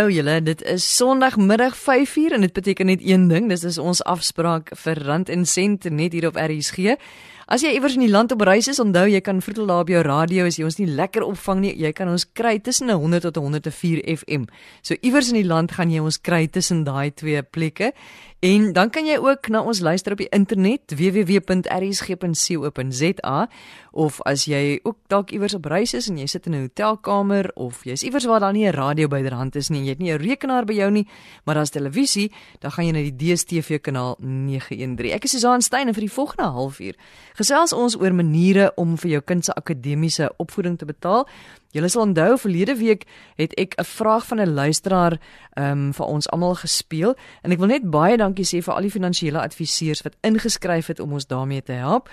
Hallo julle, dit is Sondagmiddag 5uur en dit beteken net een ding, dis is ons afspraak vir Rand en Sent net hier op RSG. As jy iewers in die land op reis is, onthou jy kan vroetel daar op jou radio as jy ons nie lekker opvang nie, jy kan ons kry tussen 100 tot 104 FM. So iewers in die land gaan jy ons kry tussen daai twee plekke. En dan kan jy ook na ons luister op die internet www.rsg.co.za of as jy ook dalk iewers op reis is en jy sit in 'n hotelkamer of jy's iewers waar daar nie 'n radio byderhand is nie, jy het nie 'n rekenaar by jou nie, maar daar's televisie, dan gaan jy na die DStv kanaal 913. Ek is Susan Stein en vir die volgende halfuur gesels ons oor maniere om vir jou kind se akademiese opvoeding te betaal. Julle sal onthou verlede week het ek 'n vraag van 'n luisteraar ehm um, vir ons almal gespeel en ek wil net baie dankie sê vir al die finansiële adviseurs wat ingeskryf het om ons daarmee te help.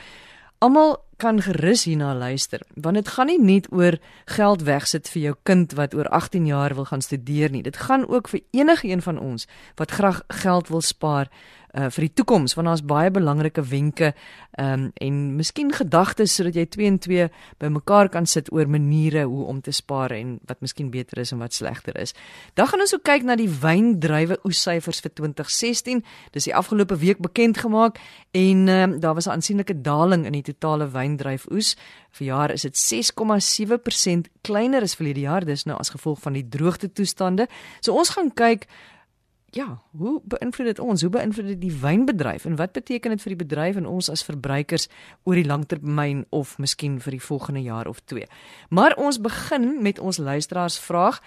Almal kan gerus hierna luister want dit gaan nie net oor geld wegsit vir jou kind wat oor 18 jaar wil gaan studeer nie. Dit gaan ook vir enige een van ons wat graag geld wil spaar uh, vir die toekoms want daar's baie belangrike wenke um, en miskien gedagtes sodat jy 2 en 2 bymekaar kan sit oor maniere hoe om te spaar en wat miskien beter is en wat slegter is. Dan gaan ons ook kyk na die wyndrywe oessyfers vir 2016. Dis die afgelope week bekend gemaak en um, daar was 'n aansienlike daling in die totale wyndryfoes. Vir jaar is dit 6,7% kleiner as verlede jaar, dis nou as gevolg van die droogte toestande. So ons gaan kyk ja, hoe beïnvloed dit ons? Hoe beïnvloed dit die wynbedryf en wat beteken dit vir die bedryf en ons as verbruikers oor die langtermyn of miskien vir die volgende jaar of twee? Maar ons begin met ons luisteraars vraag.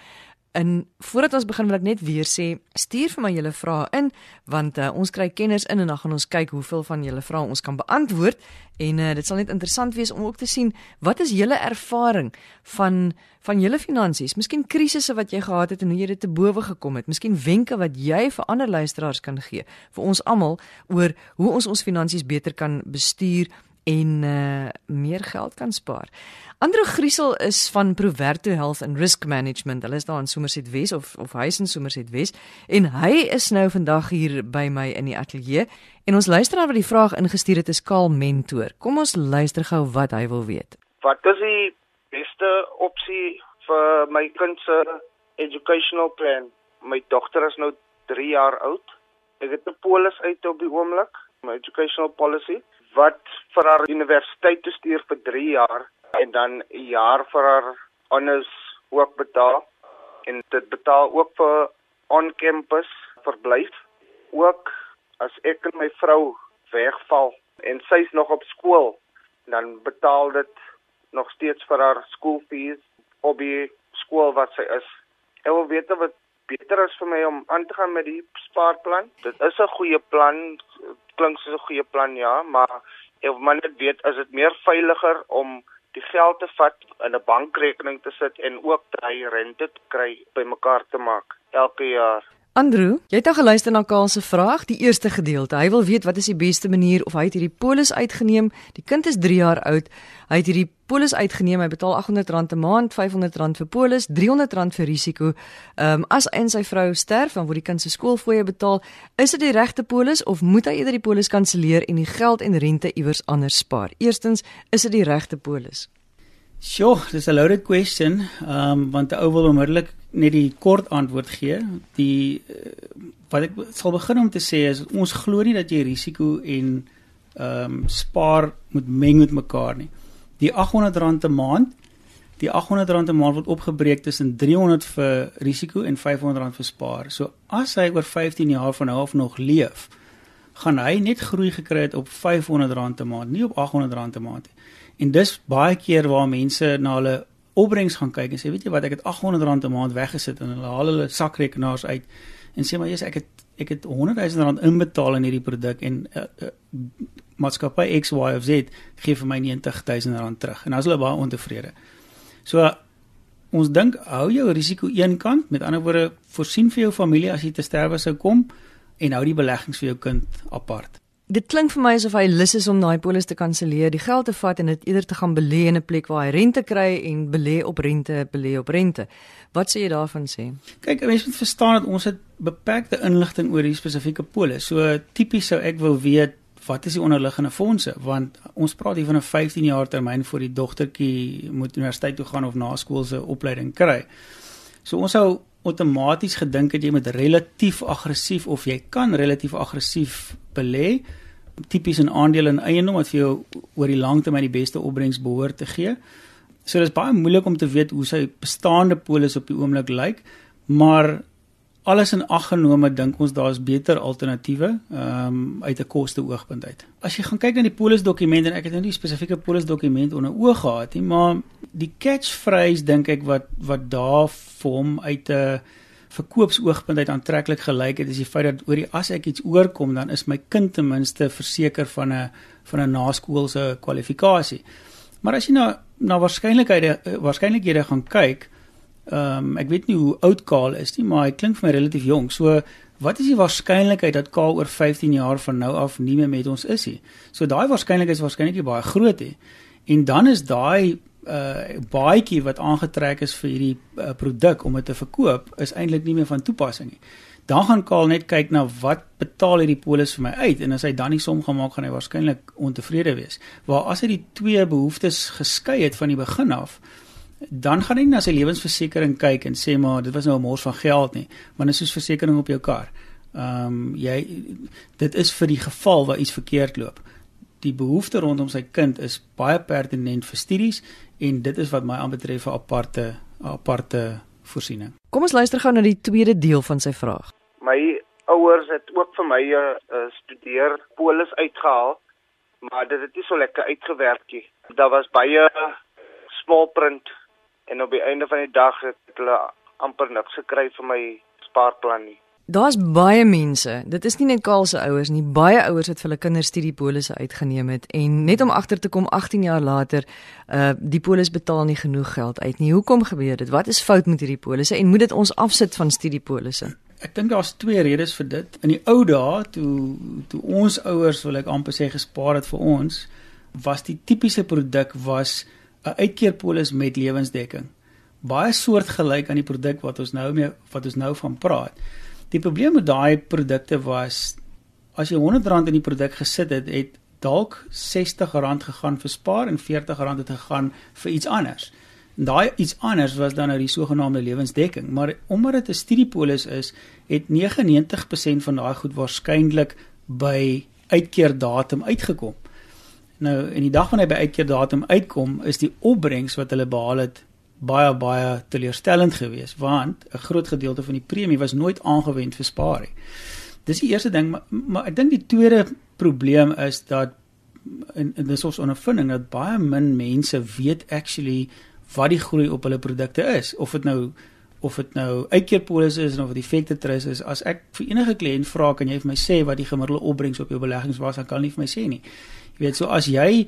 En voordat ons begin wil ek net weer sê, stuur vir my julle vrae in want uh, ons kry kenners in en dan gaan ons kyk hoeveel van julle vrae ons kan beantwoord. En uh, dit sal net interessant wees om ook te sien wat is julle ervaring van van julle finansies, miskien krisisse wat jy gehad het en hoe jy dit te bowe gekom het, miskien wenke wat jy vir ander luisteraars kan gee vir ons almal oor hoe ons ons finansies beter kan bestuur en uh, meer geld kan spaar. Andrew Griesel is van Proverto Health and Risk Management. Hulle is daar in Somerset Wes of of hy is in Somerset Wes en hy is nou vandag hier by my in die ateljee en ons luisteraar wat die vraag ingestuur het is Kaal Mentor. Kom ons luister gou wat hy wil weet. Wat is die beste opsie vir my kind se educational plan? My dogter is nou 3 jaar oud. Ek het 'n polis uit op die oomblik, my educational policy wat vir haar universiteit te stuur vir 3 jaar en dan 'n jaar vir haar honors ook betaal en dit betaal ook vir on-campus verblyf ook as ek en my vrou wegval en sy's nog op skool dan betaal dit nog steeds vir haar skoolfees op die skool wat sy is. Ek wil weet wat beter is vir my om aan te gaan met die spaarplan. Dit is 'n goeie plan, klink soos 'n goeie plan ja, maar ek wil net weet is dit meer veiliger om die geld te vat in 'n bankrekening te sit en ook daai rente te kry bymekaar te maak elke jaar. Andrew, jy het al geluister na Karl se vraag, die eerste gedeelte. Hy wil weet wat is die beste manier of hy het hierdie polis uitgeneem. Die kind is 3 jaar oud. Hy het hierdie polis uitgeneem. Hy betaal R800 'n maand, R500 vir polis, R300 vir risiko. Ehm um, as en sy vrou sterf, dan word die kind se skoolfooie betaal. Is dit die regte polis of moet hy eerder die polis kanselleer en die geld en rente iewers anders spaar? Eerstens, is dit die regte polis? Sjoe, dis 'n loaded question. Ehm um, want 'n ou wil onmiddellik net die kort antwoord gee. Die uh, wat ek sal begin om te sê is ons glo nie dat jy risiko en ehm um, spaar moet meng met mekaar nie die R800 'n maand die R800 'n maand word opgebreek tussen 300 vir risiko en R500 vir spaar. So as hy oor 15 jaar van nou af nog leef, gaan hy net groei gekry het op R500 'n maand, nie op R800 'n maand nie. En dis baie keer waar mense na hulle opbrengs gaan kyk en sê, weet jy wat, ek het R800 'n maand weggesit en hulle haal hulle sakrekenaars uit en sê maar jy's ek het ek het 100 000 rand inbetaal in hierdie produk en uh, uh, maatskappy X Y of Z gee vir my 90000 rand terug en dan is hulle baie ontevrede. So ons dink hou jou risiko eenkant, met ander woorde voorsien vir jou familie as jy te sterwe sou kom en hou die beleggings vir jou kind apart. Dit klink vir my asof hy lus is om daai polis te kanselleer, die geld te vat en dit eerder te gaan belê in 'n plek waar hy rente kry en belê op rente, belê op rente. Wat sê jy daarvan sê? Kyk, mense moet verstaan dat ons het beperkte inligting oor hierdie spesifieke polis. So tipies sou ek wil weet wat is die onderliggende fondse want ons praat hier van 'n 15 jaar termyn vir die dogtertjie moet universiteit toe gaan of na skool se opleiding kry. So ons sou outomaties gedink het jy moet relatief aggressief of jy kan relatief aggressief belê tipies in aandele en eiendom wat vir jou oor die lang termyn die beste opbrengs behoort te gee. So dit is baie moeilik om te weet hoe sy bestaande polis op die oomblik lyk, maar alles in ag genome dink ons daar's beter alternatiewe um, uit 'n koste oogpunt uit. As jy gaan kyk na die polis dokument en ek het nou nie spesifieke polis dokument onder oog gehad nie, maar die catchphrase dink ek wat wat daar vir hom uit 'n verkoopsoogpunt uit aantreklik gelyk het is die feit dat oor die as ek iets oorkom dan is my kind ten minste verseker van 'n van 'n naskoolse kwalifikasie. Maar as jy na na waarskynlikhede waarskynlikhede gaan kyk, Ehm um, ek weet nie hoe oud Kaal is nie, maar hy klink vir my relatief jonk. So wat is die waarskynlikheid dat Kaal oor 15 jaar van nou af nie meer met ons is nie? So daai waarskynlikheid is waarskynlik baie groot hè. En dan is daai uh baadjie wat aangetrek is vir hierdie uh, produk om dit te verkoop is eintlik nie meer van toepassing nie. Dan gaan Kaal net kyk na wat betaal hierdie polis vir my uit en as hy dan nie som gemaak gaan hy waarskynlik ontevrede wees. Waar as hy die twee behoeftes geskei het van die begin af, dan gaan hy na sy lewensversekering kyk en sê maar dit was nou 'n mors van geld nie, want dit is soos versekerings op jou kar. Ehm um, jy dit is vir die geval waar iets verkeerd loop. Die behoefte rondom sy kind is baie pertinent vir studies en dit is wat my aanbetref 'n aparte aparte voorsiening. Kom ons luister gou na die tweede deel van sy vraag. My ouers het ook vir my 'n uh, uh, studeer polis uitgehaal, maar dit het nie so lekker uitgewerk nie. Daar was baie small print en op die einde van die dag het hulle amper niks gekry vir my spaarplan nie. Daar's baie mense. Dit is nie net Kaal se ouers nie. Baie ouers het vir hulle kinders studiepolisse uitgeneem het en net om agter te kom 18 jaar later, uh die polis betaal nie genoeg geld uit nie. Hoekom gebeur dit? Wat is fout met hierdie polisse en moet dit ons afsit van studiepolisse? Ek dink daar's twee redes vir dit. In die ou dae toe toe ons ouers wil ek amper sê gespaar het vir ons, was die tipiese produk was 'n uitkeerpolis met lewensdekking. Baie soortgelyk aan die produk wat ons nou mee wat ons nou van praat. Die probleem met daai produkte was as jy R100 in die produk gesit het, het dalk R60 gegaan vir spaar en R40 het gegaan vir iets anders. En daai iets anders was dan nou die sogenaamde lewensdekking, maar omdat dit 'n studiepolis is, het 99% van daai goed waarskynlik by uitkeerdatum uitgekom. Nou in die dag wanneer hy by uitkeerdatum uitkom, is die opbrengs wat hulle behaal het baie baie teleurstellend geweest, want 'n groot gedeelte van die premie was nooit aangewend vir spaar nie. Dis die eerste ding, maar, maar ek dink die tweede probleem is dat en, en dis ons ondervinding dat baie min mense weet actually wat die groei op hulle produkte is, of dit nou of dit nou uitkeerpolisse is of dit effekte trust is. As ek vir enige kliënt vra, kan jy vir my sê wat die gemiddelde opbrengs op jou beleggings was, dan kan hulle nie vir my sê nie. Jy weet, so as jy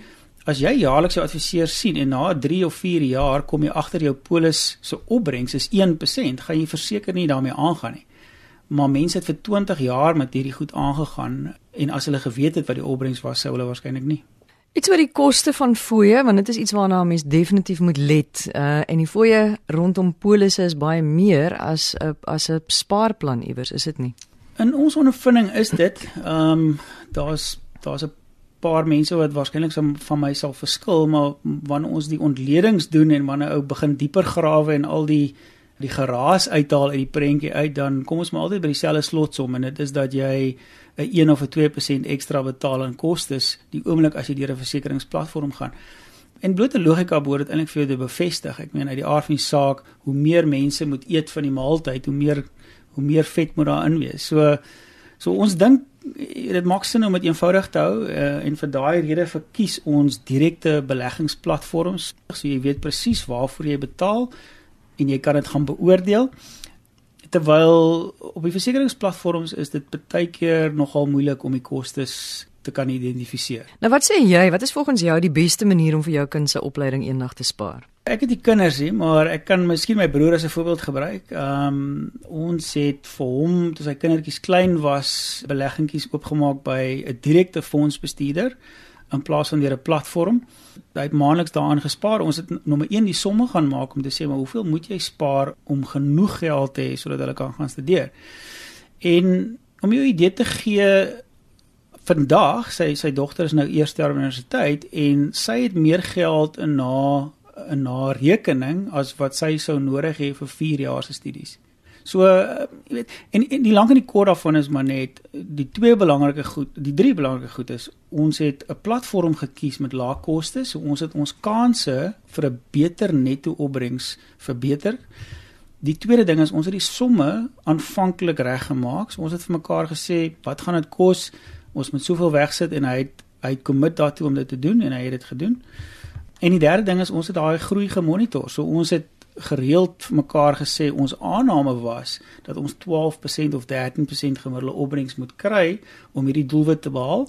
as jy jaarliks jou adviseur sien en na 3 of 4 jaar kom jy agter jou polis se opbrengs is 1%, gaan jy verseker nie daarmee aangaan nie. Maar mense het vir 20 jaar met hierdie goed aangegaan en as hulle geweet het wat die opbrengs was, sou hulle waarskynlik nie. Iets oor die koste van fooie, want dit is iets waarna mens definitief moet let. Uh en die fooie rondom polisse is baie meer as 'n as 'n spaarplan iewers, is dit nie? In ons ondervinding is dit, ehm um, daar's daar's 'n paar mense wat waarskynlik van my sal verskil, maar wanneer ons die ontledings doen en wanneer ou begin dieper grawe en al die die geraas uithaal uit die prentjie uit, dan kom ons maar altyd by dieselfde slotsom en dit is dat jy 'n 1 of 'n 2% ekstra betaal aan kostes die oomblik as jy deur 'n versekeringsplatform gaan. En blote logika behoort dit eintlik vir jou te bevestig. Ek meen uit die aard van die saak, hoe meer mense moet eet van die maaltyd, hoe meer hoe meer vet moet daarin wees. So so ons dink dit maak sin om dit eenvoudig te hou uh, en vir daai rede verkies ons direkte beleggingsplatforms. So jy weet presies waarvoor jy betaal en jy kan dit gaan beoordeel. Terwyl op die versekeringsplatforms is dit baie keer nogal moeilik om die kostes te kan identifiseer. Nou wat sê jy, wat is volgens jou die beste manier om vir jou kind se opleiding eendag te spaar? Ek het die kinders hier, maar ek kan miskien my broer as 'n voorbeeld gebruik. Ehm um, ons het vir hom toe sy kindertjies klein was, beleggingkies oopgemaak by 'n direkte fondsbestuurder in plaas van deur 'n platform. Hy het maandeliks daaraan gespaar. Ons het nommer 1 die somme gaan maak om te sê maar hoeveel moet jy spaar om genoeg geld te hê sodat hulle kan gaan studeer. En om jou idee te gee vandag sy sy dogter is nou eerste jaar universiteit en sy het meer geld in na 'n na rekening as wat sy sou nodig hê vir 4 jaar se studies. So uh, jy weet en, en die lank en die kort daarvan is maar net die twee belangrike goed, die drie belangrike goed is ons het 'n platform gekies met lae koste, so ons het ons kanse vir 'n beter netto opbrengs verbeter. Die tweede ding is ons het die somme aanvanklik reggemaak. So ons het vir mekaar gesê wat gaan dit kos? Ons moet soveel wegsit en hy het hy het commit daartoe om dit te doen en hy het dit gedoen. En die derde ding is ons het daai groei gemonitor. So ons het gereeld vir mekaar gesê ons aanname was dat ons 12% of 13% gemiddelde opbrengs moet kry om hierdie doelwit te behaal.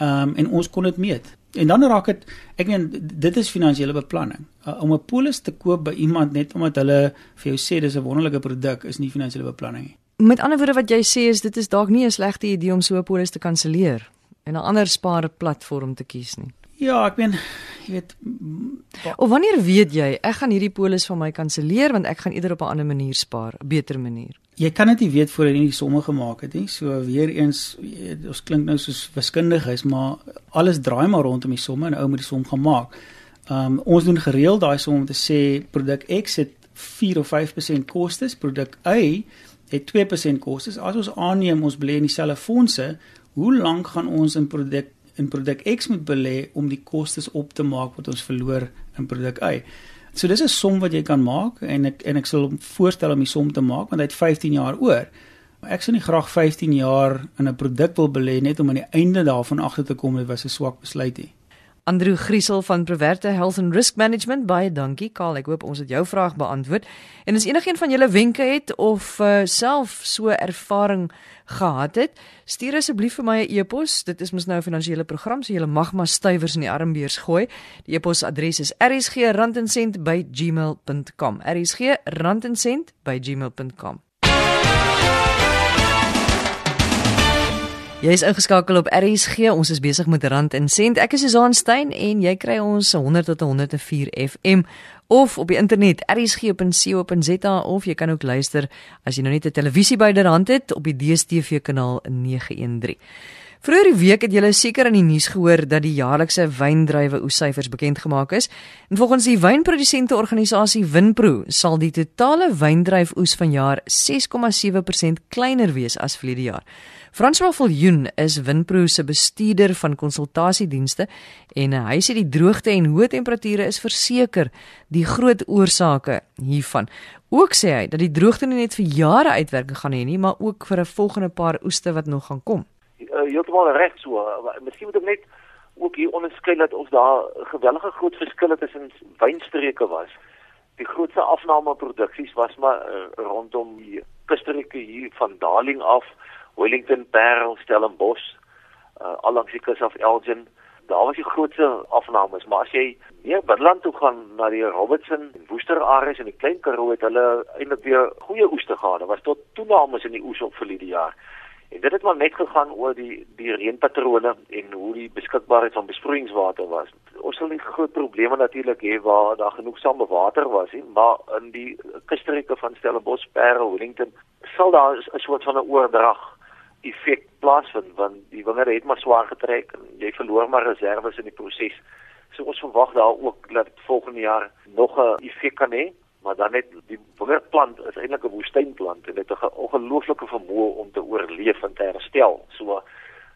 Ehm um, en ons kon dit meet. En dan raak dit ek meen dit is finansiële beplanning. Uh, om 'n polis te koop by iemand net omdat hulle vir jou sê dis 'n wonderlike produk is nie finansiële beplanning nie. Met ander woorde wat jy sê is dit is dalk nie 'n slegte idee om so 'n polis te kanselleer en 'n ander spaarplatform te kies nie. Ja, ek meen jy weet of wanneer weet jy ek gaan hierdie polis van my kanselleer want ek gaan eerder op 'n ander manier spaar, 'n beter manier. Jy kan dit nie weet voor jy nie die somme gemaak het nie. So weer eens ons klink nou soos wiskundiges, maar alles draai maar rondom die somme en ou moet die som gaan maak. Um ons doen gereeld daai som om te sê produk X het 4 of 5% kostes, produk Y het 2% kostes. As ons aanneem ons belê in dieselfde fondse, hoe lank gaan ons in produk in produk X moet belê om die kostes op te maak wat ons verloor in produk Y. So dis 'n som wat jy kan maak en ek en ek sal voorstel om die som te maak want hy het 15 jaar oor. Maar ek sou nie graag 15 jaar in 'n produk wil belê net om aan die einde daarvan agter te kom dit was 'n swak besluit nie. Andrew Griesel van Preverte Health and Risk Management. Baie dankie Karl ek hoop ons het jou vraag beantwoord. En as enigeen van julle wenke het of uh, self so ervaring gehad het stuur asseblief vir my 'n e-pos. Dit is mos nou 'n finansiële program so jy mag maar stywers in die armbeers gooi. Die e-pos adres is rsg@randencent@gmail.com rsg@randencent@gmail.com Jy is ingeskakel op RSG. Ons is besig met Rand en Sent. Ek is Susan Stein en jy kry ons 100 tot 104 FM of op die internet rsg.co.za of jy kan ook luister as jy nou net 'n televisie byderhand het op die DStv kanaal 913. Vroeger die week het julle seker in die nuus gehoor dat die jaarlikse wyndrywe oessyfers bekend gemaak is. En volgens die wynprodusente organisasie Winpro sal die totale wyndryf oes vanjaar 6,7% kleiner wees as verlede jaar. François Viljoen is Winpro se bestuurder van konsultasiedienste en hy sê die droogte en hoë temperature is verseker die groot oorsake hiervan. Ook sê hy dat die droogte nie net vir jare uitwerking gaan hê nie, maar ook vir 'n volgende paar oeste wat nog gaan kom. Uh, Heeltemal reg so. Miskien moet ek net ook hier onderskei dat ons daar gewellige groot verskille tussen wynstreke was. Die grootste afname produksies was maar uh, rondom die kusstreke hier van Darling af Wellington, Parel, Stellenbosch, uh allangs die kus af Elgin. Daar was die grootste afnames, maar as jy meer binneland toe gaan na die Robertson en Woester areas en die Klein Karoo het hulle eintlik weer goeie oeste gehad. Daar was tot toenames in die oes op vir die jaar. En dit het maar net gegaan oor die die reënpatrone en hoe die beskikbaarheid van besproeiingswater was. Ons sal nie groot probleme natuurlik hê waar daar genoegsame water was nie, maar in die kusstreke van Stellenbosch, Parel, Wellington sal daar 'n soort van 'n oordrag effek plaasvind want die wingerde het maar swaar getrek en jy verloor maar reserves in die proses. So ons verwag daar ook dat volgende jaar nog 'n effek kan hê, maar dan net die wingerdplant is eintlik 'n woestynplant en dit het 'n ongelooflike vermoë om te oorleef en te herstel. So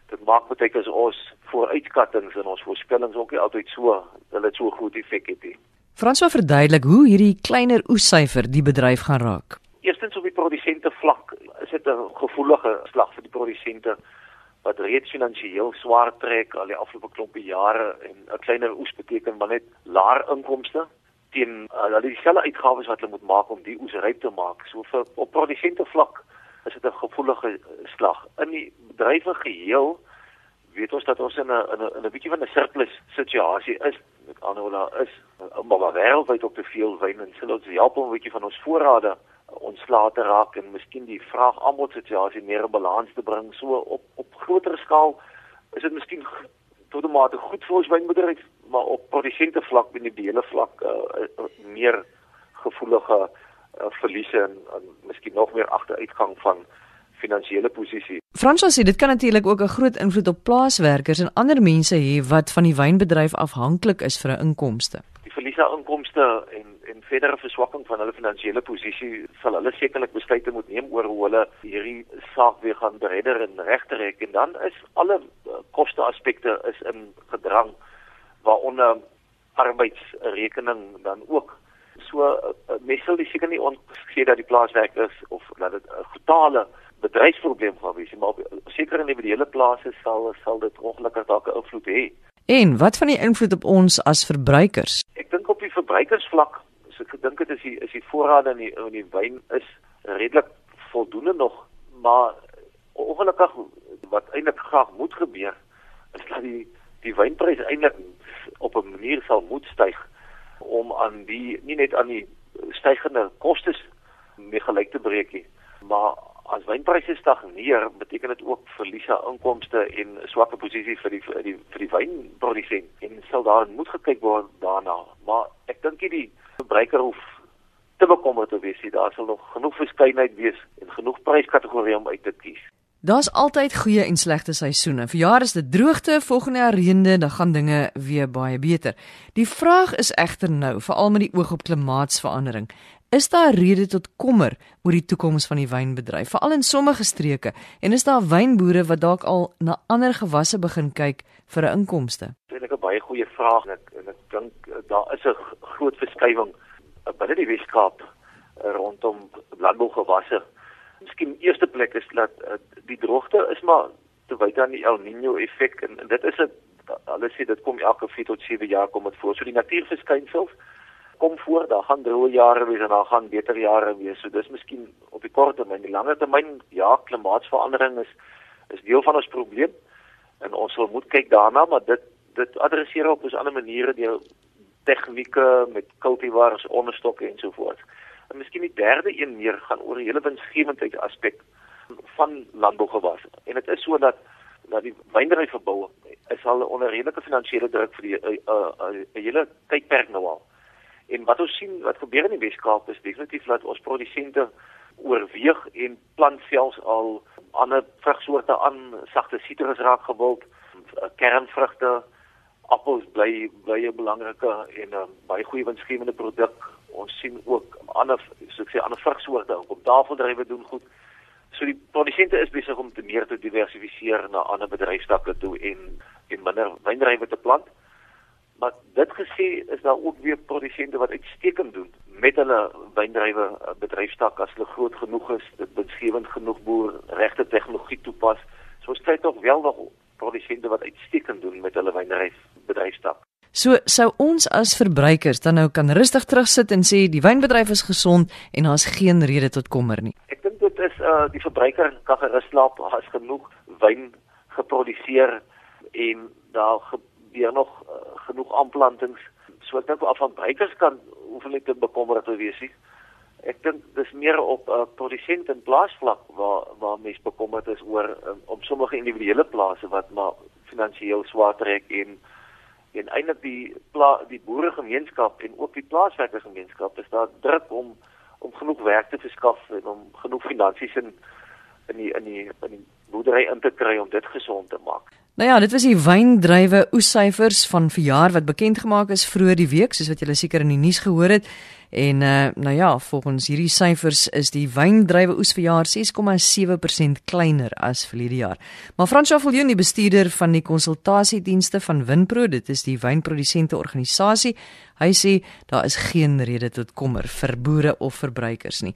dit maak baie keer ons vooruitskattings en ons voorspellings ook nie altyd so hulle so goed effek het nie. François verduidelik hoe hierdie kleiner oessyfer die bedryf gaan raak. Eerstens op die produsente vlak dit 'n gevoelige slag vir die produsente wat reeds finansiëel swaar trek al die afgelope klompie jare en 'n kleiner oes beteken maar net laer inkomste teen uh, al die selle uitgawes wat hulle moet maak om die oes ryp te maak. So vir op produsente vlak is dit 'n gevoelige slag. In die bedrywe geheel weet ons dat ons in 'n in 'n 'n bietjie van 'n surplus situasie is. Met ander woorde is maar wêreldwyd op te veel wyn en sal ons help om 'n bietjie van ons voorrade ontslae te raak en miskien die vraag aanbod situasie meer in balans te bring so op op groter skaal is dit miskien tot 'n mate goed vir ons wynbedryf maar op produsente vlak binne die hele vlak uh, uh, meer gevoelige uh, verliese en, en miskien nog meer agteruitgang van finansiële posisie. Fransos sê dit kan natuurlik ook 'n groot invloed op plaaswerkers en ander mense hê wat van die wynbedryf afhanklik is vir 'n inkomste verliese inkomste en en verdere verswakking van hulle finansiële posisie sal hulle sekerlik besluite moet neem oor hoe hulle hierdie saak weer gaan beredder en regtrek. En dan is alle uh, koste aspekte is in gedrang waaronder arbeidsrekening dan ook. So uh, uh, mensel dis seker nie ongeskei dat die plaaswerkers of dat dit 'n totale bedryfsprobleem gaan wees maar seker in die hele plase sal sal dit ongelukkig dalk 'n invloed hê. En wat van die invloed op ons as verbruikers? Ek dink die verbruikersvlak, so ek dink dit is die is die voorrade in die in die wyn is redelik voldoende nog, maar ongelukkig wat eintlik graag moet gebeur is dat die die wynpryse eintlik op 'n manier sal moet styg om aan die nie net aan die stygende kostes mee gelyk te breek nie, maar as wynpryse stagneer, beteken dit ook verlies aan inkomste en 'n swakker posisie vir die vir die vir die wynprodusent. En sal daar moet gekyk word daarna. Maar ek dink nie die verbruiker hoef te bekommerd te wees nie. Daar sal nog genoeg verskeidenheid wees en genoeg pryskategorieë om uit te kies. Daar's altyd goeie en slegte seisoene. Vir jaar is dit droogte, volgende jaar reënde, dan gaan dinge weer baie beter. Die vraag is egter nou, veral met die oog op klimaatsverandering, Is daar rede tot kommer oor die toekoms van die wynbedryf, veral in sommige streke? En is daar wynboere wat dalk al na ander gewasse begin kyk vir 'n inkomste? Dit is 'n baie goeie vraag en ek en ek dink eh, daar is 'n groot verskywing eh, binne die Weskaap eh, rondom landbougewasse. Miskien eerste plek is dat die droogte is maar te wyte aan die El Niño effek en, en dit is 'n hulle sê dit kom elke 4 tot 7 jaar kom dit voor. So die natuurverskynsels kom voor, daar gaan droë jare wees en daar gaan beter jare wees. So dis miskien op die kort termyn, die lange termyn, ja, klimaatsverandering is is deel van ons probleem en ons sal moet kyk daarna, maar dit dit adresseer op 'n ander maniere deur tegnieke met kultivars, onderstokke en so voort. En miskien die derde een meer gaan oor die hele winsgewendheid aspek van landbougewasse. En dit is so dat dat die wynryfverbouing is al onder redelike finansiële druk vir die 'n uh, uh, uh, hele tydperk nou al. En wat ons sien wat gebeur in die Weskaap is definitief dat ons produsente oorweeg en plant selfs al ander vrugsoorte aan, sagte sitrus raak gewild, kernvrugte, appels bly bly 'n belangrike en 'n um, baie goeie winsgewende produk. Ons sien ook ander soos ek sê ander vrugsoorte op tafeldrywe doen goed. So die produsente is besig om te meer te diversifiseer na ander bedryfstakke toe en en minder wynrywe te plant. Maar dit gesê is daar ook weer produsente wat uitstekend doen met hulle wyndrywe eh, bedryfstak as hulle groot genoeg is, dit beskewend genoeg boer, regte tegnologie toepas. So ons kry tog wel nog produsente wat uitstekend doen met hulle wynryf bedryfstak. So sou ons as verbruikers dan nou kan rustig terugsit en sê die wynbedryf is gesond en daar's geen rede tot kommer nie. Ek dink dit is uh die verbruiker kan gerus slaap, daar's genoeg wyn geproduseer en daar gebeur nog uh, genoeg aanplantings. So ek dink af van buikerskant hoef hulle te bekommerd te wees nie. Ek dink dis meer op uh, produsent en plaasvlak waar waar mense bekommerd is oor um, om sommige individuele plase wat maar finansiëel swaar trek en en eintlik die pla, die boeregemeenskap en ook die plaaswerkergemeenskap is daar druk om om genoeg werk te verskaf en om genoeg finansies in in die in die in die boerdery in te kry om dit gesond te maak. Nou ja, dit was die wyndrywe oessyfers van verjaar wat bekend gemaak is vroeër die week, soos wat julle seker in die nuus gehoor het. En uh, nou ja, volgens hierdie syfers is die wyndrywe oes vir jaar 6,7% kleiner as verlede jaar. Maar Fransjo Viljoen, die bestuurder van die konsultasiedienste van Winpro, dit is die wynprodusente organisasie, hy sê daar is geen rede tot kommer vir boere of verbruikers nie.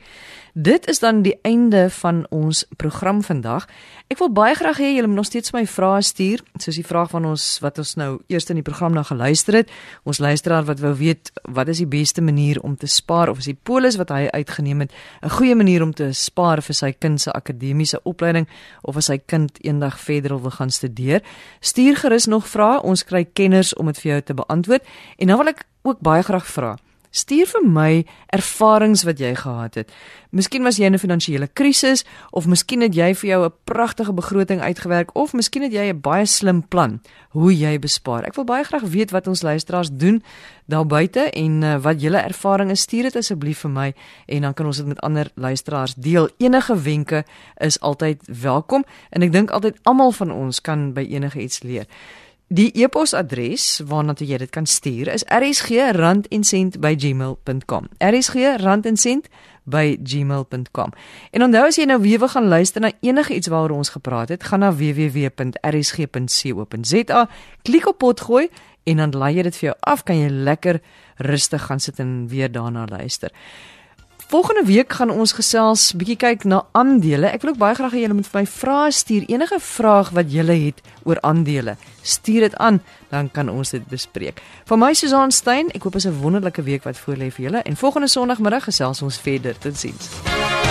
Dit is dan die einde van ons program vandag. Ek wil baie graag hê julle moet nog steeds my vrae stuur, soos die vraag van ons wat ons nou eers in die program na geluister het. Ons luisteraar wat wou weet wat is die beste manier om te spaar of is die polis wat hy uitgeneem het 'n goeie manier om te spaar vir sy kind se akademiese opleiding of as sy kind eendag verder wil gaan studeer. Stuur gerus nog vrae, ons kry kenners om dit vir jou te beantwoord. En dan wil ek ook baie graag vra Stuur vir my ervarings wat jy gehad het. Miskien was jy in 'n finansiële krisis of miskien het jy vir jou 'n pragtige begroting uitgewerk of miskien het jy 'n baie slim plan hoe jy bespaar. Ek wil baie graag weet wat ons luisteraars doen daar buite en uh, wat julle ervarings is. Stuur dit asseblief vir my en dan kan ons dit met ander luisteraars deel. Enige wenke is altyd welkom en ek dink altyd almal van ons kan by enige iets leer. Die e-posadres waarna jy dit kan stuur is rsg@randencent@gmail.com. rsg@randencent@gmail.com. En onthou as jy nou weer wil gaan luister na enige iets waaroor ons gepraat het, gaan na www.rsg.co.za, klik op potgooi en dan laai jy dit vir jou af, kan jy lekker rustig gaan sit en weer daarna luister. Volgende week gaan ons gesels bietjie kyk na aandele. Ek wil ook baie graag hê julle moet vir my vrae stuur. Enige vraag wat julle het oor aandele, stuur dit aan, dan kan ons dit bespreek. Van my Susan Stein, ek hoop 'n wonderlike week wat voorlê vir julle en volgende Sondagmiddag gesels ons verder. Totsiens.